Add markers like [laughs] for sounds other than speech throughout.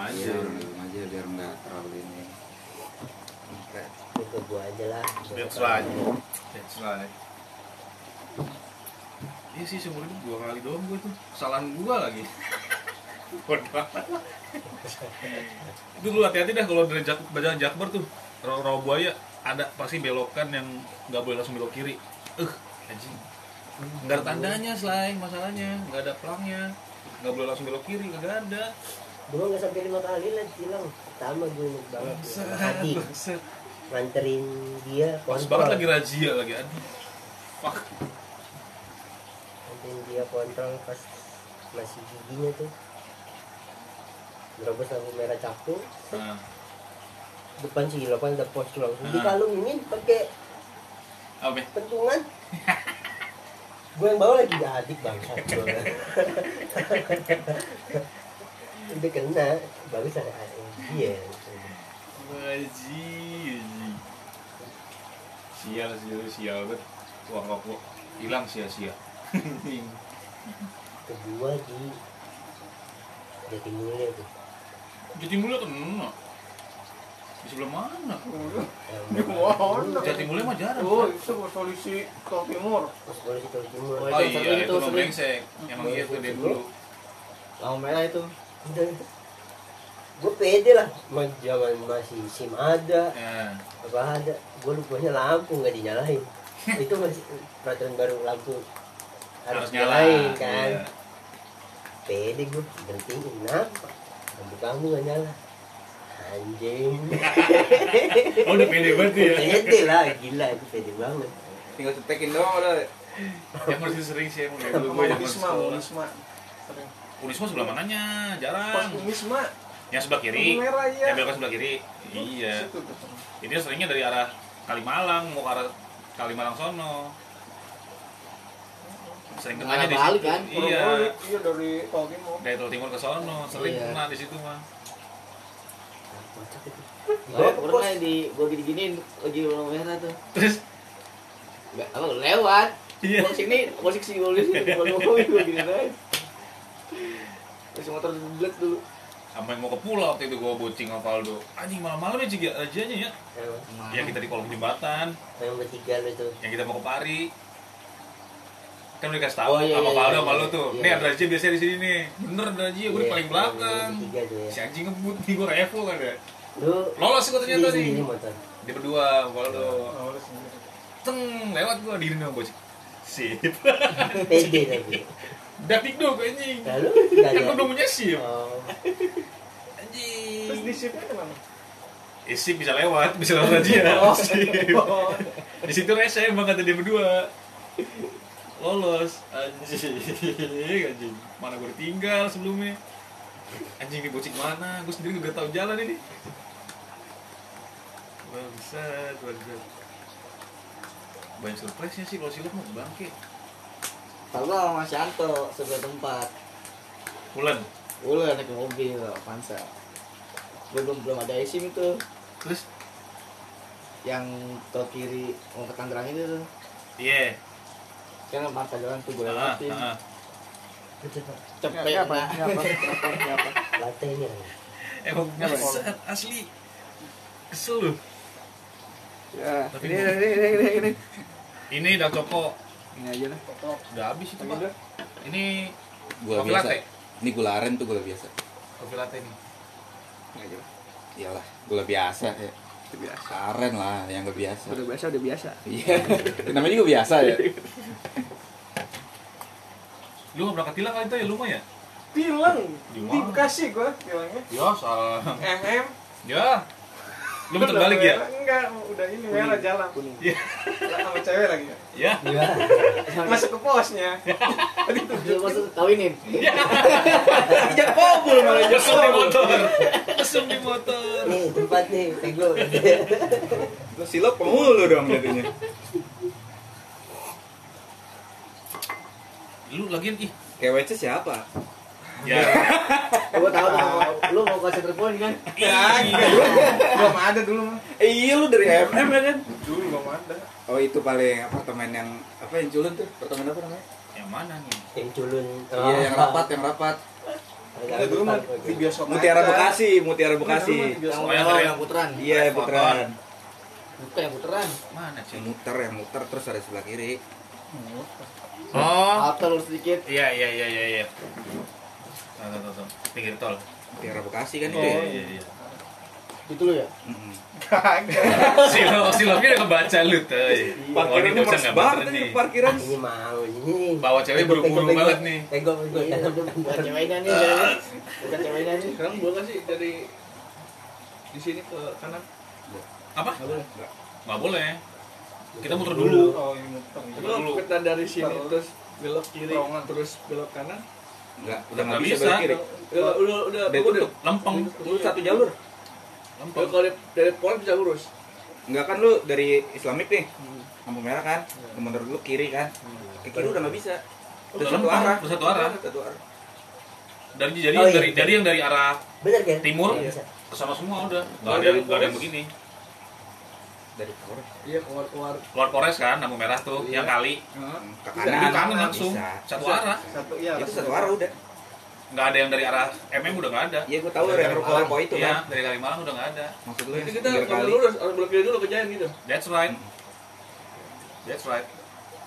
aja Iya, random aja biar nggak terlalu ini. Itu ke gua aja lah. that's right that's right iya sih seumur hidup dua kali doang gue tuh. Kesalahan gue lagi. [laughs] Bodoh itu lu hati-hati dah kalau dari Jak Bajakan Jakbar tuh. Rawa rawa buaya. Ada pasti belokan yang nggak boleh langsung belok kiri. Eh anjing. Nggak ada tandanya selain masalahnya. Nggak ada pelangnya. Nggak boleh langsung belok kiri nggak ada Gua nggak sampai lima kali lah hilang. Pertama gue inget banget. Adik Bangsat. nganterin dia pas banget lagi razia lagi aduh fuck Nganterin dia kontrol pas masih giginya tuh. Berapa lampu merah caku. nah, Depan sih kan ada pos tuh langsung Ah. dikalungin pakai apa ya? pentungan. [laughs] gue yang bawa lagi gak adik bangsa [laughs] udah kena. Bagus ada dia Waji, sial sial sial. Banget uang aku hilang sia-sia. [laughs] Kedua di Jatimulya tuh Jati Mulia kena di sebelah mana? Di mana? Jati Mulia mah jarang Oh, itu polisi Tol Timur. pas polisi Tol Timur. Oh, itu iya itu sering. brengsek emang iya tuh dia dulu. Lampu merah itu. udah gue pede lah. Ma- zaman masih sim ada. Ya apa ada? Gue lupanya lampu nggak dinyalain. [laughs] Itu masih peraturan baru lampu harus, harus nyala nyalain kan? Iya. pede gue berhentiin. Kenapa? Lampu kamu nggak nyala. Anjing. [laughs] Oh udah pede banget ya? Pede lah gila itu pede banget. Tinggal cetekin doang udah. yang masih sering sih dari dulu gue sekolah. Unisma. Sering. Unisma sebelah mananya Pas jarang Unisma, yang sebelah kiri. Merah iya. yang belok ke sebelah kiri. Iya. Situ tuh. ini seringnya dari arah Kalimalang mau ke arah Kalimalang sono. Sering kenanya di situ. kan? iya. Iya dari Tol Timur. dari Tol Timur ke sono sering Iya. kena di situ mah Gue pernah di gue gini giniin lagi lampu merah tuh. Terus? Nggak, apa lewat. Iya. Sini mau sini mau mobil gue gini aja terus motor duduk dulu. Sampai mau ke pulau waktu itu gua bocing sama Valdo. Anjing malam-malam ya Cik, ya? Rajanya ya? Emang, yang kita di kolong jembatan. Yang bertiga lo itu. Yang kita mau ke Pari. Kan udah dikasih tahu Oh, iya, sama iya, Valdo iya, sama lu iya. tuh. Iya. nih ada razia biasanya di sini nih. Bener ada razia gue di Iya, paling belakang. ya si anjing ngebut nih gue revo kan ya. Lu lolos gue ternyata nih. dia berdua sama Valdo. Oh, teng lewat gua diri sama bocing sip. Pede tapi [laughs] datik dong anjing? Lalu kan ada gua udah punya sip oh. Terus anjing di shiftnya ke mana? eh, sip bisa lewat bisa lewat razia [laughs] Oh. sip Oh, di situ rese emang kata dia berdua. Lolos. Anjing anjing. Mana gue tinggal sebelumnya? Anjing ini bocing mana? Gue sendiri gak tahu jalan ini. Bangsat bangsat. Banyak surprise nya sih kalau silap mau bangke Kalau gue sama Mas Yanto sebuah tempat. Bulan Udah naik mobil Avanza belum belum ada SIM itu. Terus? Yang tol kiri mau ke Tangerang itu tuh. Iya. Kan mata jalan tuh gue ah lewatin. ah cepet Ini apa? apa? Apa? kan emang asli. Kesel lu. Ya, Tapi ini, gua- ini, ini, ini, ini. ini udah coko Ini aja lah. udah habis itu pak ini Gula kopi biasa. latte Ini gula aren tuh gula biasa. kopi latte nih Ini aja lah. Iyalah, gula biasa ya. Itu biasa. Aren lah yang gak biasa. Udah biasa, udah biasa. Iya. Namanya juga biasa ya. [laughs] lu gak berangkat tilang kali itu ya lu mah ya Tilang. Di Di mana? Bekasi gua tilangnya. ya salah MM. ya lu betul Udah balik ya. Enggak, udah ini merah jalan. kuning Iya. Sama cewek lagi. ya iya [laughs] Masuk ke posnya. [laughs] Tadi tuh. Masuk kawinin ya [laughs] kabul malah mesum di motor mesum di motor nih tempat nih pego Lu silap pemulu dong jadinya. lu lagian ih KWC siapa? ya gue tahu lu mau kasih telepon kan Ya, enggak. Belum ada dulu mah. Eh, iya lu dari MM ya kan? Dulu belum ada. Oh itu paling apartemen yang apa yang culun tuh? Apartemen apa namanya? yang mana nih yang culun Iya yang rapat, yang rapat. Enggak, dulu mah di bioskop Mutiara. Bekasi, Mutiara Bekasi. Oh, yang Oh, yang puteran. Iya, puteran. Bukan yang puteran. Mana sih? Yang muter, yang muter terus ada sebelah kiri. Oh. Lurus sedikit. Iya iya iya iya iya. Tuh, tuh, tuh. Pinggir tol. Mutiara Bekasi kan Iya itu. ya? iya iya. Itu lu ya? Mm-mm. Silok siloknya udah kebaca lu tuh. Oh, Parkirannya ini nggak banget nih parkiran. ini mau ini Bawa cewek buru-buru banget nih. pegel pegel dalam Bukan ceweknya nih, jadinya. bukan ceweknya nih. Sekarang boleh nggak sih dari di sini ke kanan? Apa? Nggak boleh. Nggak boleh. Kita muter dulu. Oh, ini muter. Muter Lu dulu. kita dari sini Terus. belok kiri, terus belok kanan. Enggak, udah Nggak nggak bisa bisa. belok kiri. Udah udah udah Udah udah. Lempeng. Lu satu jalur. Lempeng. Kalau dari dari pol bisa lurus. Enggak kan lu dari Islamik nih. Lampu merah kan. Lu mundur dulu kiri kan. Ke kiri udah nggak bisa. Udah Udah satu lempeng, arah. udah satu arah. Satu arah. Dari jadi Oh, yang iya. dari jadi yang dari arah bener kan timur Iya, ke sana semua udah. Nggak Kalau ada dari yang begini. Dari Polres. Iya keluar keluar. Keluar Polres kan, lampu merah tuh, Iya. yang kali. Ke Di kanan. kanan langsung, Bisa. satu Bisa. arah. Satu iya. Itu satu arah udah. Nggak ada yang dari arah MM udah nggak ada. Iya, gua tahu ada yang ruko-ruko itu Iya, kan. dari Kalimalang udah nggak ada. Maksud lu Jadi kita kalau kali. lurus harus belok kiri dulu ke Jayan gitu. That's right. That's right.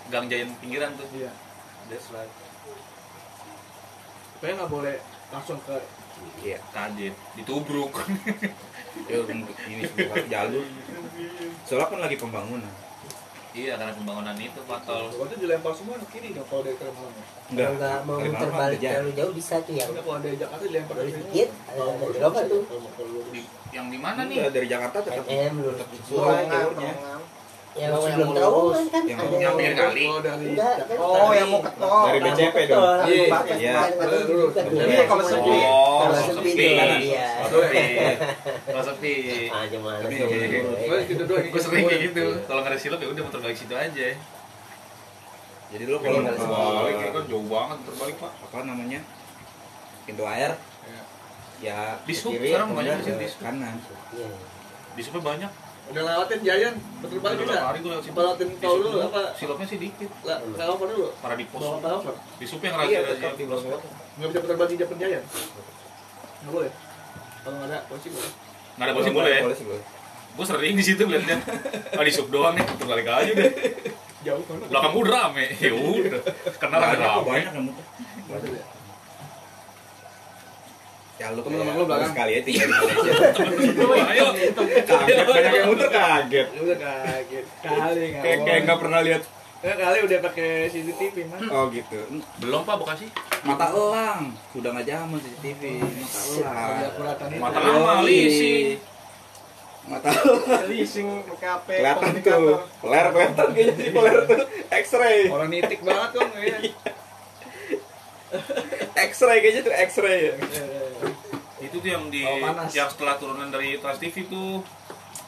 Gang Jayan pinggiran tuh. Iya. That's right. Supaya nggak boleh langsung ke Iya. Kaget, ditubruk. [laughs] Ya ini satu jalur. Soalnya kan lagi pembangunan. iya, karena pembangunan itu patol. Waktu dilempar semua ke kiri dong kalau dari Kalimalang. Enggak. kalau nggak mau muter balik terlalu jauh bisa tuh yang Udah kalau dari Jakarta dilempar Lurus ke sini. dikit, ada berapa tuh? Yang di mana nih? Enggak, dari Jakarta tetap MM lurus jalurnya. yang sebelum mau terowongan kan Yang- ada yang pinggir kali. Oh dari Enggak, yang mau ke tol. Dari BCP dong. Iya, iya. bukan tuh. Iya, kalau. Oh, sepi tuh, Kanan. iya. Kalau sepi. Kalau sepi. Ah, gimana Tapi sih? iya, iya. Gue gitu doang. Gue sering kayak gitu. Kalau nggak ada silop ya udah muter balik situ aja. Jadi lu Kalau mau Balik kan jauh banget muter balik pak. apa namanya? Pintu air. Ya, Di ke Sub kiri sekarang banyak enggak sih ke di Sub. kanan. Iya. Di supnya banyak. Udah lewatin Jayan, betul Udah lewat situ. Apa lewatin tol dulu apa? Silopnya sih dikit. Lah, kalau apa dulu? Para di pos. Di sup yang Iya, raja raja di bawah. Nggak bisa putar balik di Jayan. Nggak boleh. Kalau nggak ada polisi boleh. Nggak ada polisi boleh. Polisi boleh. Gue sering di situ liatnya. Oh [laughs] di sup doang nih, muter balik aja deh. Jauh kan? Belakang gue udah rame. Ya udah. Kenal ada rame. banyak yang muter. Ya lu Temen-temen kayak- lu belakang. sekali aja tinggal di [laughs] Malaysia. Ayo. Kaget, banyak yang muter kaget. Ya udah kaget. Kali Kayak kayak mau. nggak pernah lihat. Ya kali udah pakai CCTV mah. Oh gitu. Belum pak Bekasi. Mata elang. Sudah nggak zaman CCTV. Mata elang. Mata lama leasing. Mata elang. leasing pakai HP Kelihatan tuh. Peler kelihatan kayaknya di peler tuh. X-ray. Orang nitik banget kan kayaknya. [laughs] X-ray kayaknya tuh X-ray ya. Itu tuh yang di Oh, yang setelah turunan dari Trans TV tuh.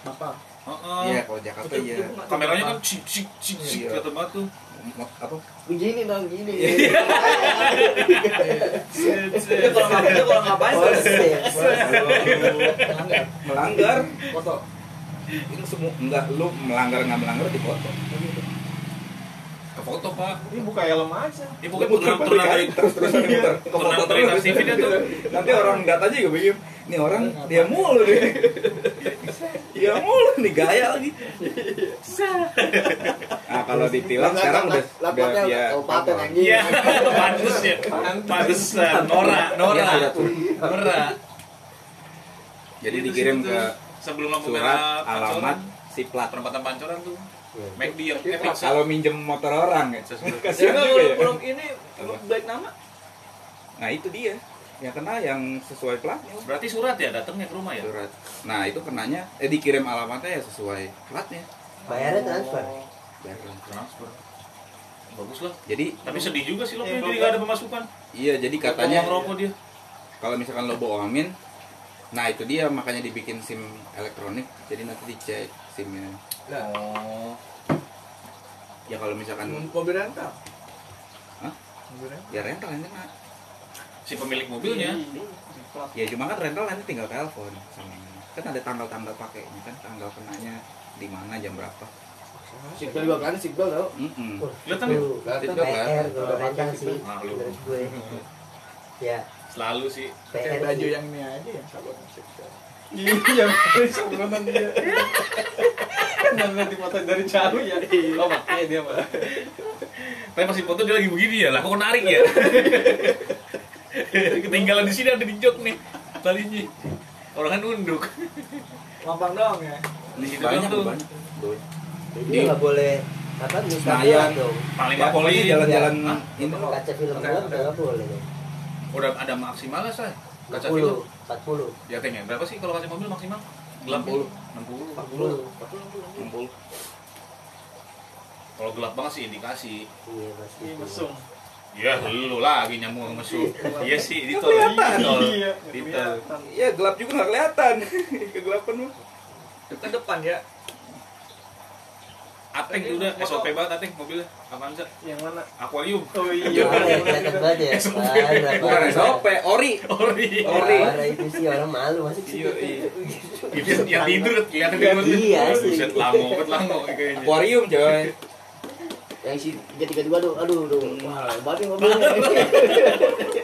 Apa? Heeh. Iya, kalau Jakarta iya. Kameranya kan cik cik cik cik Iya. kelihatan banget tuh. Apa? Begini dong, gini. Itu kalau nggak itu kalau ngapain? Sip. Melanggar. Foto. Itu semua enggak lu melanggar nggak melanggar di foto. Ke foto pak. Ini buka helm aja. Ini bukan muter turunan turunan dari terus terus muter. Ke foto terus. Dia. Nanti orang data juga bingung. Nih orang dia mulu nih. Dia mulu nih gaya lagi. Nah kalau ditilang sekarang udah udah dia kabupaten anjing. Iya, pantes ya. Pantesan. Nora, Nora, Iya, Nora. Jadi Itu dikirim ke sebelum lampu surat merah alamat si plat. perempatan pancoran tuh. Iya. McD yang eh, pizza. Kalau minjem motor orang ya. Sesuatu. Kasihan Ya juga ya. belum ini belum baik nama. Nah itu dia. Yang kena yang sesuai platnya. Berarti surat ya datangnya ke rumah ya? Surat. Nah itu kenanya eh dikirim alamatnya ya sesuai platnya. Bayarnya transfer. Bayar. Transfer. Bagus lah. Jadi Tapi sedih juga sih lo Iya, jadi nggak ada pemasukan. iya jadi katanya dia. kalau misalkan lo bohongin nah itu dia makanya dibikin sim elektronik jadi nanti dicek simnya Oh. ya kalau misalkan Mobil rental. Hah? Mobil rental. ya rental yang kena Si pemilik mobilnya. ya cuma kan rental nanti tinggal telepon sama ini. kan ada tanggal-tanggal pakainya kan tanggal kenanya di mana jam berapa Sigbal juga kan, Sigbal tau. Kelihatan PR kan kalau rental sih menurut gue. Ya, Selalu sih. Kayak baju yang ini aja yang sabun seksual. Iya, sebenarnya dia. Kan nanti foto dari jauh ya. Oh, makanya dia mah. Tapi pas foto dia lagi begini ya, lah kok narik ya? [laughs] Ketinggalan di sini ada di jok nih talinya. Orang kan nunduk. Mampang doang ya. Di situ banyak tuh. Jadi Di- nggak boleh apa Senayan. dong. Paling mah poli. jalan-jalan ini Kaca film udah nggak boleh. Udah ada maksimalnya say. Kaca 40, film. 40, Ya tengnya berapa sih kalau kaca mobil maksimal? Gelap 60. 60. 40. 60. Kalau gelap banget sih indikasi. Iya pasti. Ini mesum. Ya lu lagi nyambung sama. Iya sih, di tol. Kelihatan. Iya. Iya gelap juga nggak kelihatan [laughs] kegelapan mah Ke depan ya. Ateng tuh udah SOP banget Ateng mobilnya. Avanza. Yang mana? Aquarium. Oh Iya, [laughs] iya. kelihatan banget ya. Bukan. SOP ori Ori. Ori. Parah itu sih orang malu masuk situ. Iya, iya. Yang yang tidur kelihatan di luar. Iya, sih. Buset lango kayaknya. akuarium coy Yang si tiga-tiga aduh, aduh, aduh. Wah, banget mobilnya. [laughs]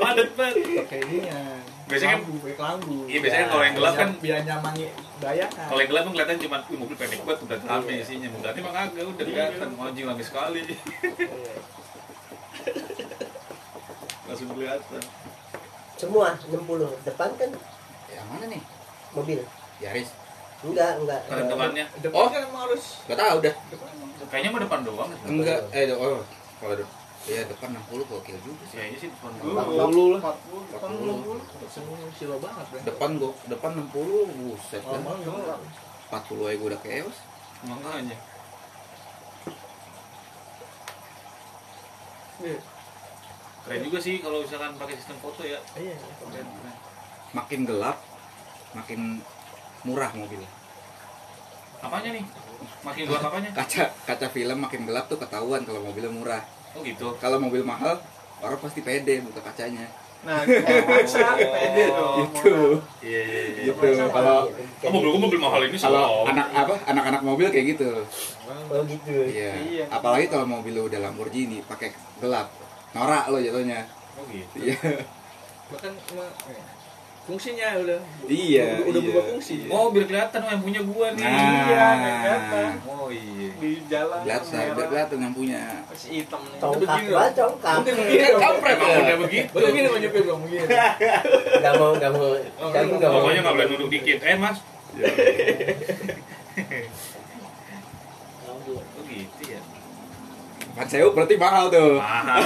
Padat banget. Kayak ini ya. Biasanya kan- kayak lampu. Iya, biasanya kalau yang gelap kan biar nyamangi bayangan. kalau yang gelap kan kelihatan cuma "Wih, mobil pendek banget udah rame isinya. Berarti mah kagak udah kelihatan anjing lagi sekali. Iya. [laughs] Langsung kelihatan. Semua 60 depan kan yang mana nih mobil. Yaris Enggak, enggak. Kerentukannya Depan Oh. kan harus nggak tahu dah kayaknya mah depan doang. enggak eh oh kalau de- iya depan 60 gokil juga sih Kayaknya sih depan Lu doang. 40 lah 40, depan 40. 60. semua silo banget bro. depan gua depan 60 buset Normal gelap. 40 aja gua udah chaos Makanya. Iya. Keren juga sih kalau misalkan pakai sistem foto ya. Iya. Keren, keren. makin gelap makin murah mobilnya Apanya nih? Makin gelap apanya? kaca kaca film makin gelap tuh ketahuan kalau mobilnya murah Oh gitu. kalau mobil mahal orang pasti pede buka kacanya Nah, masa [laughs] pede dong. itu Iya iya iya. gitu kalau Oh, mobil mobil mahal ini kalau anak apa anak-anak mobil kayak gitu Oh gitu. iya Iya. apalagi kalau mobil lu udah Lamborghini pakai gelap norak lo jatuhnya Oh gitu. iya Bahkan fungsinya udah Iya, udah, udah iya, berubah fungsi. iya. Oh, biar kelihatan oh, yang punya gua nih. Nah. Iya, kelihatan. Oh iya. Di jalan kelihatan biar kelihatan yang punya Masih hitam nih. Congkak begini banget, loh. congkak. Mungkin begini Kan kampret ya. udah begitu. Baru gini mau nyupir dong begini. Enggak mau, enggak mau. Tapi enggak mau. Pokoknya nggak boleh nunduk dikit. Eh mas. Oh gitu ya. Berarti mahal tuh Mahal.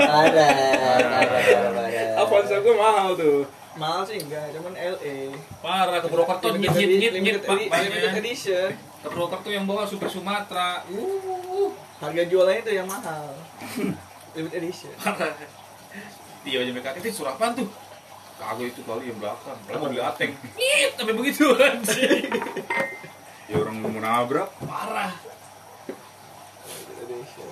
Parah, parah. Avanza gue mahal tuh Mahal sih enggak, cuman LA. Parah ke Purwokerto nyit nyit nyit edi- nyit limited pak limited edition. Ke Purwokerto yang bawa Super Sumatera. Uh. Harga jualannya itu yang mahal. [laughs] Limited edition. Parah. Iya aja mereka itu surat apaan tuh? Kagak itu kali yang belakang. Kalau mobil ateng. Nyit sampai begitu anjing. [laughs] ya orang mau nabrak Parah. Limited edition.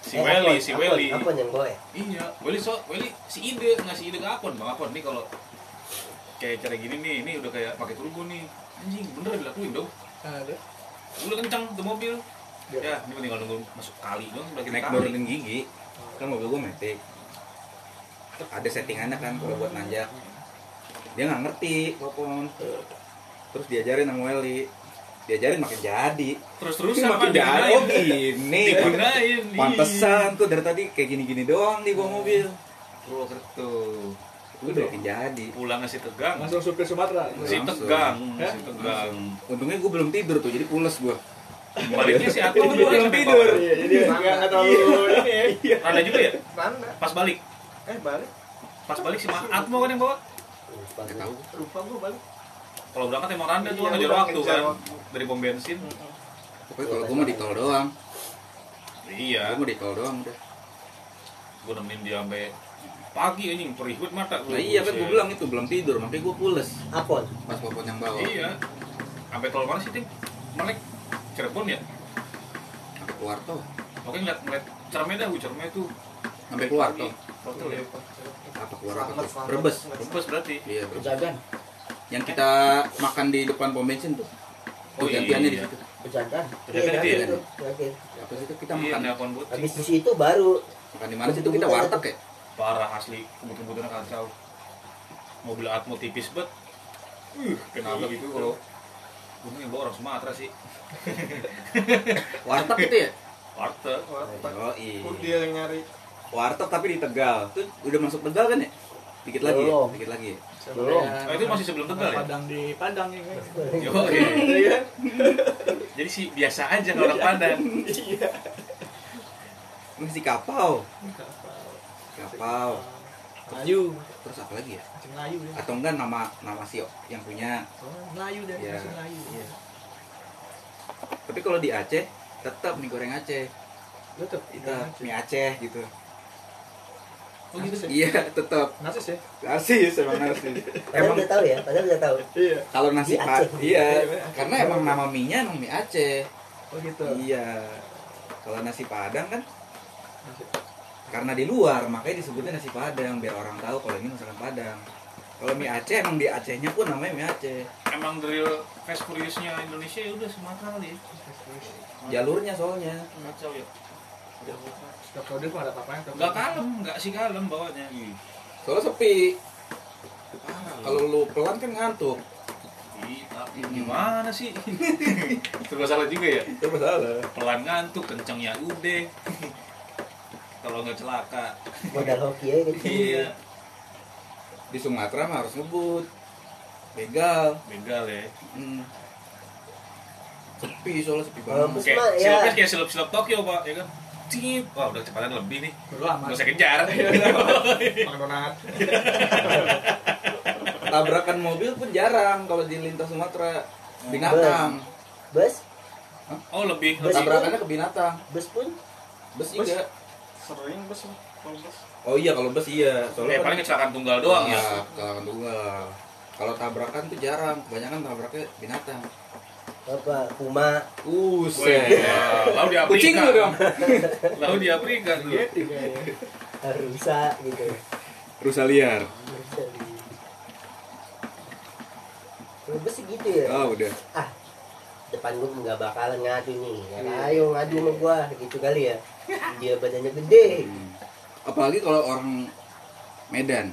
Si Eh, Welly, si Welly. Apon yang gue. Iya, Welly so, Welly si ide ngasih ide ke Apon, Bang Apon nih kalau kayak cara gini nih, ini udah kayak pakai turbo nih. Anjing, bener dilakuin dong. Ada. Udah kencang tuh mobil. Ya. Ya, ini tinggal nunggu masuk kali dong, lagi naik nurunin gigi kan mobil gue metik ada settingannya kan kalau buat nanjak dia nggak ngerti popon terus diajarin sama Welly diajarin makin jadi Terus-terus Ini sama makin jadi oh digunain. gini Digunain. iya. pantesan tuh dari tadi kayak gini-gini doang di bawa mobil Purwokerto. Udah jadi Pulang ngasih tegang. Langsung supir Sumatera. Si Langsung. tegang, si tegang. untungnya gue belum tidur tuh jadi pules gue Baliknya si Atom Belum juga tidur. Iya, jadi enggak enggak terlalu ini ya. Ada juga ya? Mana? Pas balik. Eh balik. Pas balik si Atmo kan yang bawa. nggak tahu Lupa gua balik. Kalau berangkat emang Randa tuh Iya, ngejar waktu kan dari pom bensin. pokoknya kalau gue mau di tol doang Iya. gue mau di tol doang udah gue nemenin dia sampai pagi anjing perihut mata nah iya kan gue bilang itu belum tidur makanya gue pules. Apon. pas popon yang bawa. Iya. Sampai tol mana sih ting melek Cirebon ya? Sampai keluar tol. Oke ngeliat ngeliat Cerme dah gue Cerme tuh sampai keluar tol. Hotel ya apa keluar apa tuh? selamat. Brebes. Brebes berarti. Iya Pejagan. yang kita makan di depan pom bensin tuh. Oh, Tuh, gantiannya di iya. situ. Pejagan. Pejagan itu ya? itu. Apa sih itu kita iya makan. Habis di situ baru. Makan di mana sih itu? Kita warteg ya parah asli kebut-kebutannya kacau mobil Atmo tipis banget uh kenapa gitu kalau gunung yang bawa orang Sumatera sih. [laughs] Warteg itu ya? Warteg oh iya dia yang nyari? Warteg tapi di Tegal. Tuh udah masuk Tegal kan ya? Dikit lagi ya? Belum. dikit lagi ya? Belum. oh, itu masih sebelum Tegal ya? Padang di Padang ya kan Yo, iya. Iya jadi sih biasa aja kalau orang Padang. Iya. Masih kapau kapau Melayu. terus apa lagi ya? Melayu ya. Atau enggak nama nama si yang punya? Oh, Melayu dan Iya. masih Melayu. Iya. tapi kalau di Aceh tetap mie goreng Aceh. Betul kita mie Aceh gitu. Oh gitu sih? Iya tetap Nasis ya? Narsis emang narsis. [laughs] Padahal emang udah tahu ya, padahal udah tahu. Iya. Kalau nasi Aceh. iya. Iya, karena emang nama mie nya emang mie Aceh. Oh gitu. Iya. Kalau nasi padang kan karena di luar makanya disebutnya nasi padang biar orang tahu kalau ini masakan padang. Kalau mie Aceh emang di Acehnya pun namanya mie Aceh. Emang dari fast furiousnya Indonesia ya udah Sumatera kali ya? Jalurnya soalnya. Kacau ya. Setiap kode tuh ada apa-apa nggak kalem nggak sih kalem bawanya soalnya sepi. Kalau lu pelan kan ngantuk. Ih, tapi gimana sih? [laughs] Itu salah juga ya? Itu masalah. Pelan ngantuk kencengnya udah kalau nggak celaka. Modal hoki ya gitu. iya. Di Sumatera mah harus ngebut. Begal. Begal ya. Hmm. sepi soalnya sepi banget. bus kayak ya. silupnya kayak silup silup Tokyo pak ya kan? Cip, wah udah kecepatan lebih nih. Dulu aman nggak usah kejar. [laughs] Makan donat. [laughs] Tabrakan mobil pun jarang kalau di lintas Sumatera. Binatang. Bus, oh lebih lebih. Tabrakannya ke binatang. Bus pun? Bus Bus? juga Sering bus Kalau bus oh iya kalau bus iya ya soalnya paling kecelakaan tunggal doang ya Iya, kecelakaan tunggal kalau tabrakan tuh jarang kebanyakan tabraknya binatang apa? Puma. Wih, Buset. lalu di Afrika kucing lu dong [laughs] lalu di Afrika tuh kayaknya rusa gitu. rusa liar Rusa di- Kalau bus sih gitu ya. oh udah Ah, depan gua nggak bakalan ngadu nih. Ya, ayo ngadu sama gua gitu kali ya. Dia badannya gede. Hmm. apalagi kalau orang Medan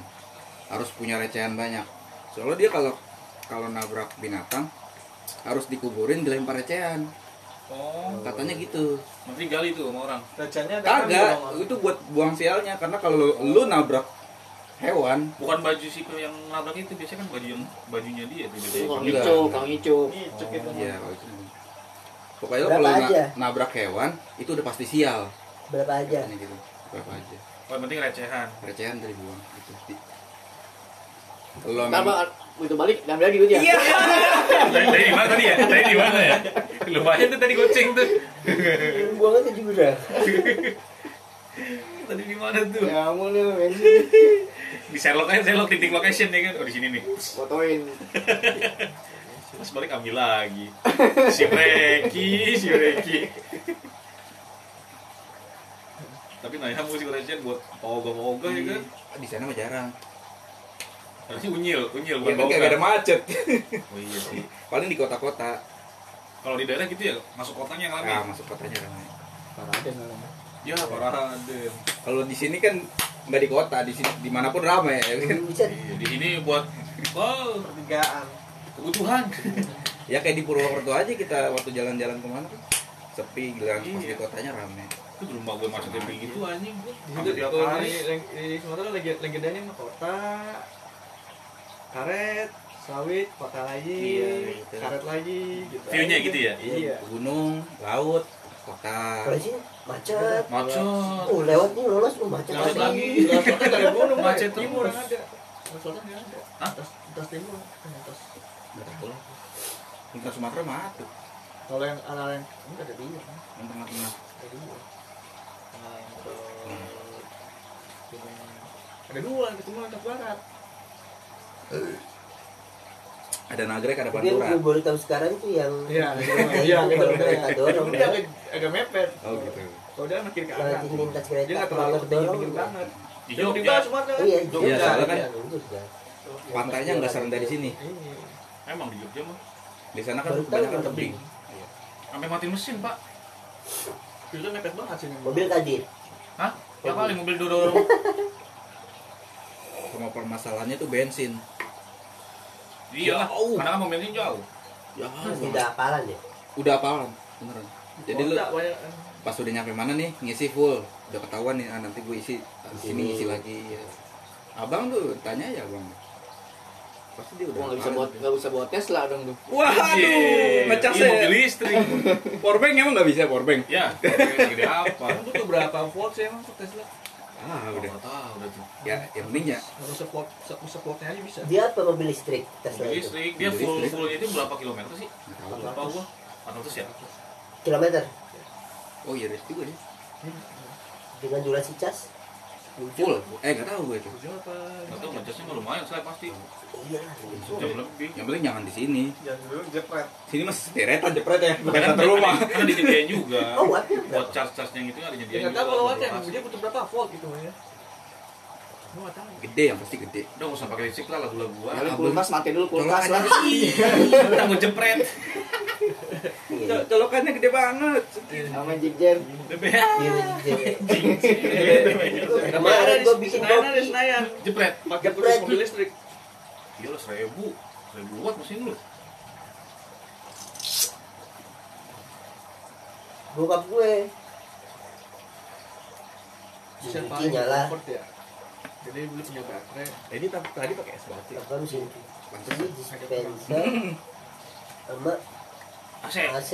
harus punya recehan banyak. Soalnya dia kalau kalau nabrak binatang harus dikuburin dilempar recehan. Oh. Katanya gitu. Nanti gali tuh sama orang. Ada kan kagak di itu buat buang sialnya. Karena kalau lu, lu nabrak hewan bukan baju si yang nabrak itu biasanya kan baju yang bajunya dia tuh biasanya. Kang. Ico, Kang Ico. Itu. Iya kalau itu pokoknya kalau na- nabrak hewan itu udah pasti sial Berapa aja? katanya gitu. Berapa aja? Oh, penting recehan. Recehan dari buang gitu. Di- kalau memang- begitu balik, ngambil lagi duitnya. Iya. tadi tadi di mana tadi ya? Tadi di mana ya? Lumayan tuh tadi kucing tuh. Buang aja jurang. tadi di mana tuh? Ya ampun lu di Sherlock aja Sherlock titik location ya kan. Oh di sini nih. Fotoin. Terus balik ambil lagi. Si Reki si Reki tapi nah ya musik recehan buat oga-oga ya kan? Di sana mah jarang. Harusnya unyil unyil ya bukan kan kagak ada oga macet. Oh iya sih. Paling di kota-kota. Kalau di daerah gitu ya masuk kotanya yang ah ramai masuk kotanya ramai. Paraden namanya. Ya parah deh kalau di sini kan nggak di kota di sini di mana pun ramai ya kan? Iya, di sini buat wow Pertigaan. kebutuhan. Ya kayak di Purwokerto aja kita waktu jalan-jalan ke mana tuh sepi giliran pas Iya. di kotanya ramai itu di rumah gue macetnya begitu anjing. Di Hampir situ tiap hari. di, di Sumatera lagi legendanya mah kota. Karet sawit kota lagi Iya, gitu. karet lagi gitu. View-nya gitu ya? iya. Gunung laut kota. Kalau sini macet. macet. Oh lewat nih lolos, oh macet Lewat lagi. ada gunung Macet timur ada. Selatan nggak ada. Hah? atas atas timur. Atas nggak tahu Tingkat Sumatera mati kalau yang arah yang ini ada kan? yang tengah-tengah. Ada dua yang ke gunung ada dua yang yang ke barat. Ada nagrek ada yang pantura. gue baru tahu sekarang tuh yang iya [laughs] iya itu gitu. dia agak agak mepet. Oh gitu. Kalau dia makin ke arah di lintas kereta dia nggak terlalu tinggi banget. Di Jogja. Sumatera kan? Iya, Iya, Jogja. soalnya kan? Iya, pantainya nggak serendah di sini. Iya. emang di Jogja mah di sana kan kebanyakan kan tebing. Sampai mati mesin pak Itu mepet banget sih. Mobil kadit. hah ya kali mobil dorong sama permasalahannya tuh bensin Iya, Jauh. karena kan momennya jauh. Ya, tidak hafalan ya udah apalan beneran. Jadi lu pas udah nyampe mana nih ngisi full udah ketahuan nih ah, nanti gue isi sini ngisi lagi ya. abang tuh tanya ya abang pasti dia udah Gua nggak bisa buat nggak bisa bawa Tesla dong tuh. waduh ngecas ya mobil listrik. powerbank emang nggak bisa powerbank ya, segede apa? Butuh berapa volt sih emang Tesla? ah udah tahu udah tuh. ya yang penting ya Harus support support supportnya aja bisa. dia apa mobil listrik Tesla Mobil itu listrik, dia Mobil full listrik. fullnya itu berapa kilometer sih? Lupa gua. 400 ya? kilometer oh iya Riz juga nih dengan durasi cas full eh nggak tahu gue itu? Nggak tahu, ngecasnya nggak lumayan, saya pasti. iya Jam lebih. yang penting jangan di sini Jangan dulu jepret. sini mas deretan jepret ya bukan Kan satu rumah Kan disediain juga. [laughs] oh wattnya Buat charge-charge yang itu ada Ya nyediain nggak tahu kalau wattnya, dia butuh berapa volt gitu ya. Gua nggak tahu. gede yang pasti gede Udah usah pakai listrik lah lagu-lagu gua. Kali kulkas mati dulu kulkas lah. Kita mau jepret. [laughs] Iya. Col- colokannya gede banget Sama jigjer. Iya, [laughs] Kemarin gua bikin kopi. Senayan. Jepret. Pakai Jepret. terus mobil listrik. Gila seribu. Seribu watt mesin lu. bokap gue paling nyala ya. Jadi beli punya baterai. jadi tadi pakai es batu apa mesin ini dispenser sama AC. AC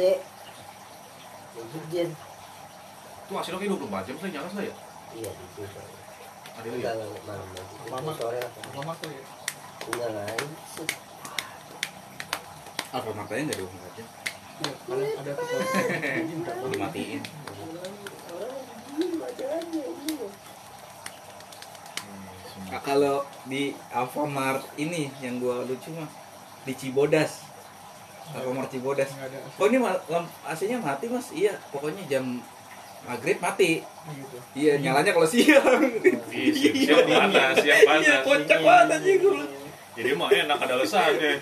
Jujur, Tuh AC lo kayak 24 jam saya nyala saya ya. iya itu Ada ya. enggak malam lagi Lama. sore lah Lama tuh ya. apa matanya diumum aja Iya, ada tuh. Dimatiin Nah, kalau di Alfamart ini yang gua lucu mah di Cibodas Alfamart Cibodas oh ini AC-nya mati mas? Iya pokoknya jam maghrib mati. Gitu. iya nyalanya kalau siang. Iya, siap, siap panas, siap iya panas. kocak banget aja gue Jadi mah enak ada lesannya.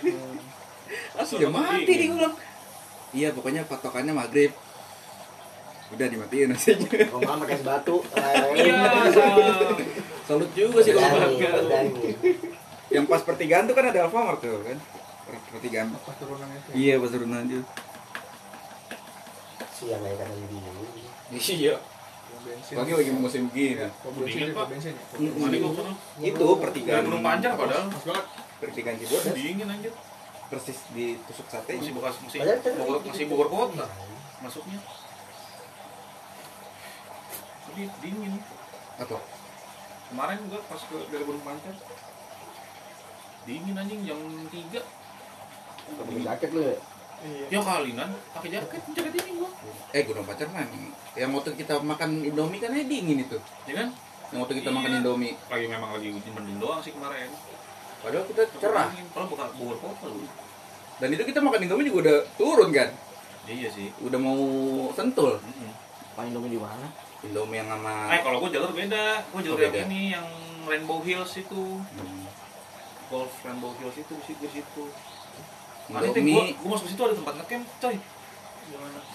asli ya mati nih gue iya pokoknya patokannya maghrib. Udah dimatiin AC-nya. Kalau nggak pakai batu. Iya. salut. Juga sih kalau pedangin. yang pas pertigaan tuh kan ada Alfamart tuh kan pertigaan Pas turunan itu. iya pas turunan itu siang aja kadang dingin iya Mau bensin. pagi lagi musim gini Mau bensin, Pak. bensin ya. Itu pertigaan gunung pancar padahal. Pertigaan Cibodas Dingin anjir. persis di tusuk sate Masih bekas masih kan Bogor, masih Bogor kota masuknya. Jadi dingin. apa Kemarin gua pas ke dari gunung pancar. Dingin anjing jam 3 Pakai jaket lu ya. Ya kali nan, pakai jaket, jaket dingin gua. eh gunung pacar mah emang- yang waktu kita makan indomie kan eh dingin itu Ya kan? yang waktu kita Iya. makan indomie Lagi memang lagi hujan mendung doang sih kemarin. padahal kita cerah. Kalau bukan Bogor kota lu. dan itu kita makan indomie juga udah turun kan Iya sih. udah mau sentul Mm-mm. Paling domi di mana? indomie yang sama Eh kalau gua jalur beda, gua jalur Oh, yang beda. ini yang Rainbow Hills itu, Hmm. Golf Rainbow Hills itu di situ situ. Tuh gua, gua masuk situ ada tempat ngecamp, coy.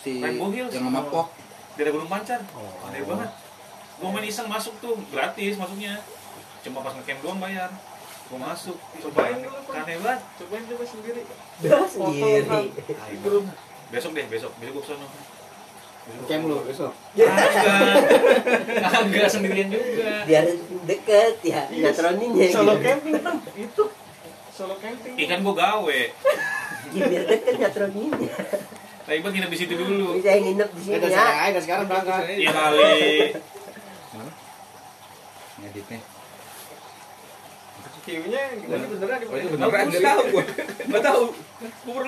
Si Rainbow Hills. yang sama pok Dari Gunung Pancar. Oh. Aneh banget. Gua main iseng masuk tuh, gratis masuknya. Cuma pas ngecamp doang bayar. Gua masuk, Cobain aneh banget. Cobain coba sendiri. sendiri. Besok deh, besok, besok gua ke sana. Besok Camp lu besok. Agak, [laughs] agak sendirian juga. biar deket ya natroninnya Solo gitu. camping Bang. itu. Solo camping. Ikan gua gawe. [laughs] Natroninnya Tapi buat nginep di situ dulu. bisa yang nginep di sini ya sekarang, udah sekarang berangkat. Iya kali. ngeditnya gimana beneran di oh itu beneran tahu tahu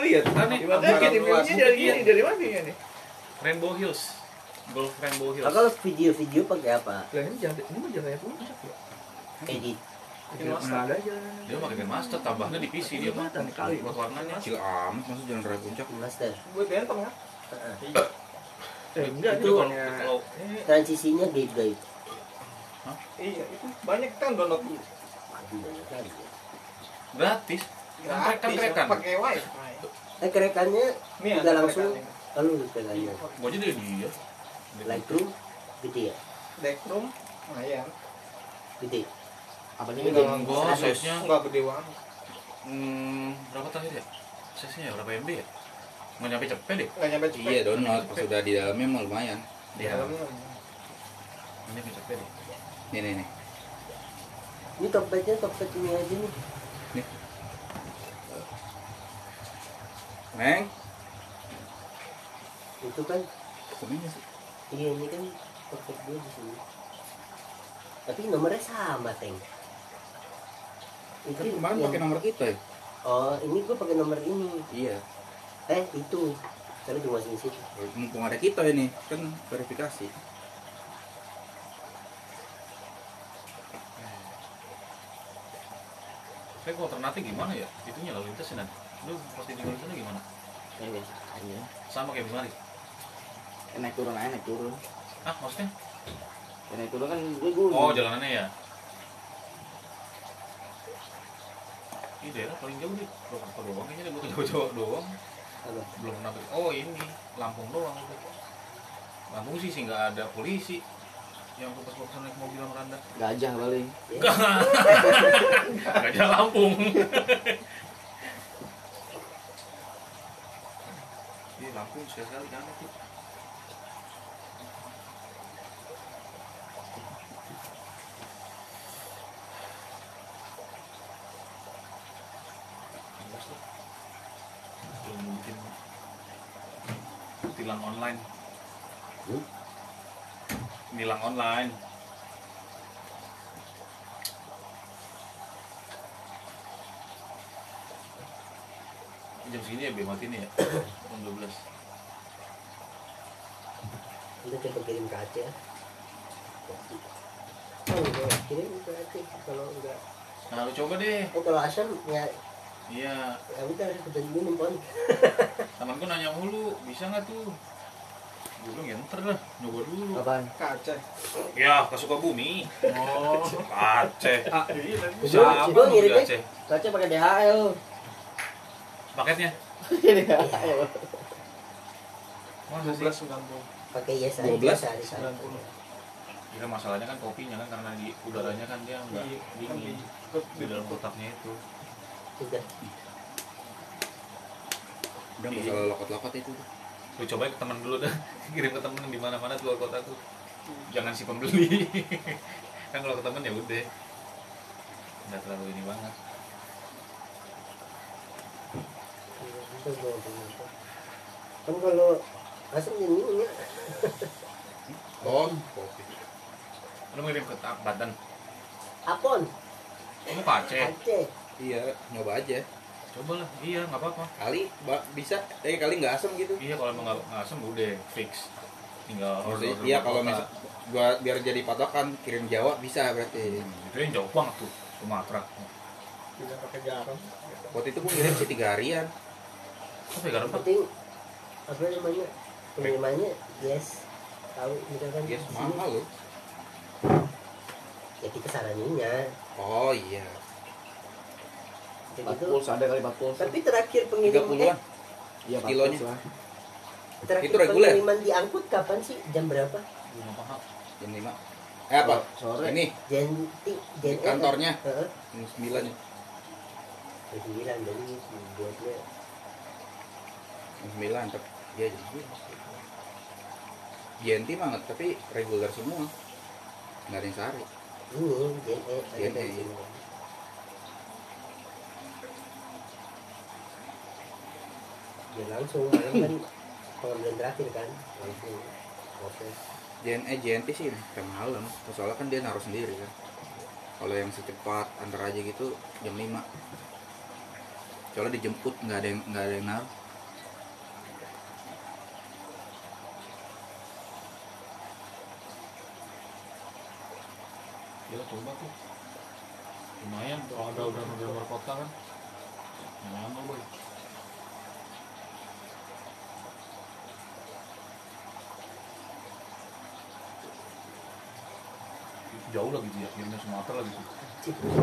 lihat dari Iya. ini dari mana ya nih? Rainbow Hills. Golf Rainbow Hills. Kalau video-video pakai apa Lah ini jalan ini mah puncak ya. edit Bikin master ada jalan. Dia pakai Game Master, tambahnya di PC dia mah. Kali. Buat warnanya. kecil amat masuk jalan raya puncak master Buat benteng ya. Heeh. Eh, enggak Itu itu kalau Eh, transisinya gaib gaib Iya, itu banyak kan download banyak kali ya. gratis. Kan kan gratis kerekan. pakai wifi. eh kerekannya udah langsung kerekannya. lalu pegangannya Gua aja dari dia. Lightroom gede ya Backroom lumayan. gede Apanya Ini enggak enggak enggak size-nya. enggak gede banget. hmm, berapa terakhir ya sesinya berapa MB ya nggak nyampe cepet deh nggak nyampe cepet iya download pas sudah di dalamnya mah lumayan Iya. Dalamnya. nggak nyampe cepet deh nih nih nih Ini topetnya topet ini aja nih. neng Itu kan ke mana sih iya ini kan topet dia di sini. Tapi nomornya sama, Teng. Kan kemarin pakai nomor kita ya Oh, ini gue pakai nomor ini. iya Eh, itu. Karena cuma sini situ. mumpung ada kita ini kan verifikasi Tapi kalau Ternate gimana ya? Itunya lalu lintasnya nanti. Lu pasti di sana gimana? Ya biasa aja. Sama kayak Bimari. Ya, naik turun aja naik turun. Ah, maksudnya? Ya, naik turun kan gue gue. Oh, jalanannya ya. Ini daerah paling jauh deh. Purwokerto doang kayaknya deh, bukan Jawa-Jawa doang. Belum pernah ke- Oh, ini Lampung doang. Lampung sih sih nggak ada polisi yang fokus-fokus naik mobil sama randa. Gajah paling. Ada [laughs] Lampung. Di Lampung sekali-sekali kan itu. Belum bikin tilang online. Hmm? Nilang online. Jam segini ya B mati nih ya. [coughs] Jam 12. Udah coba kirim ke Aceh. Oh, enggak. Kirim ke Aceh. Kalau enggak. Nah, lu coba deh. Oh, kalau asam ya, Iya, ya udah kita minum pon. temanku nanya mulu, bisa nggak tuh? Gue bilang ya ntar lah, nyoba dulu. Apaan? Kaca. Ya, ke Sukabumi. Oh. Aceh. Ah, iya Siapa ngirimnya- Aceh? Kaca pakai DHL. Paketnya? DHL. Masa sih? 12 90. Pakai yes 12, aja sehari sehari. 90. Ya kan masalahnya kan kopinya kan karena di udaranya kan dia nggak Iya, kan dingin di- di dalam kotaknya itu. Sudah. udah nggak Iya. lokot-lokot itu Lu cobain ke temen dulu dah, [laughs] kirim ke temen di mana-mana keluar kota tuh. Jangan si pembeli. [laughs] kan kalau ke temen ya udah. Nggak terlalu ini banget. Kan kalau asam minyak. oh kopi Lu ngirim ke Banten. Apon. Kamu. Aceh. iya nyoba aja Coba lah, iya nggak apa-apa. kali ba- bisa. Eh kali nggak asem gitu. Iya kalau emang nggak asem udah fix. Tinggal order iya kalau misal buat biar jadi patokan kirim Jawa bisa berarti. Hmm, itu yang jauh banget tuh Sumatera. Tidak pakai garam. waktu itu gue ngirim sih tiga harian. Apa garam penting apa namanya? Pengirimannya yes. Tahu misalkan yes di sini, mahal loh. Ya kita saraninya oh iya Kayak 4 gitu. pulsa ada kali 4 pulsa. tapi terakhir tiga pengirim eh, puluhan Iya, 4 kilonya. terakhir Itu reguler. pengiriman diangkut kapan sih? Jam berapa? Jam lima. Eh apa? Sore. ini. Di Jen kantornya. Heeh. jam sembilan Jam sembilan jadi buatnya jam sembilan tapi ya jam sembilan GNT banget tapi reguler semua. Nggak ada yang sehari. Ini Jen E ada Jen E, dari iya. sini. Ya langsung [clears throat] malam kan. Pengambilan terakhir kan langsung proses. JNE JNT sih jam malam. Soalnya kan dia naruh sendiri kan. Kalau yang secepat antar aja gitu jam 5 soalnya dijemput nggak ada yang nggak ada yang naruh. Ya coba tuh. Lumayan kalau ada udah udah luar kota kan. Nyaman boy. Jauh lagi dia, kirimnya Sumatera lagi sih.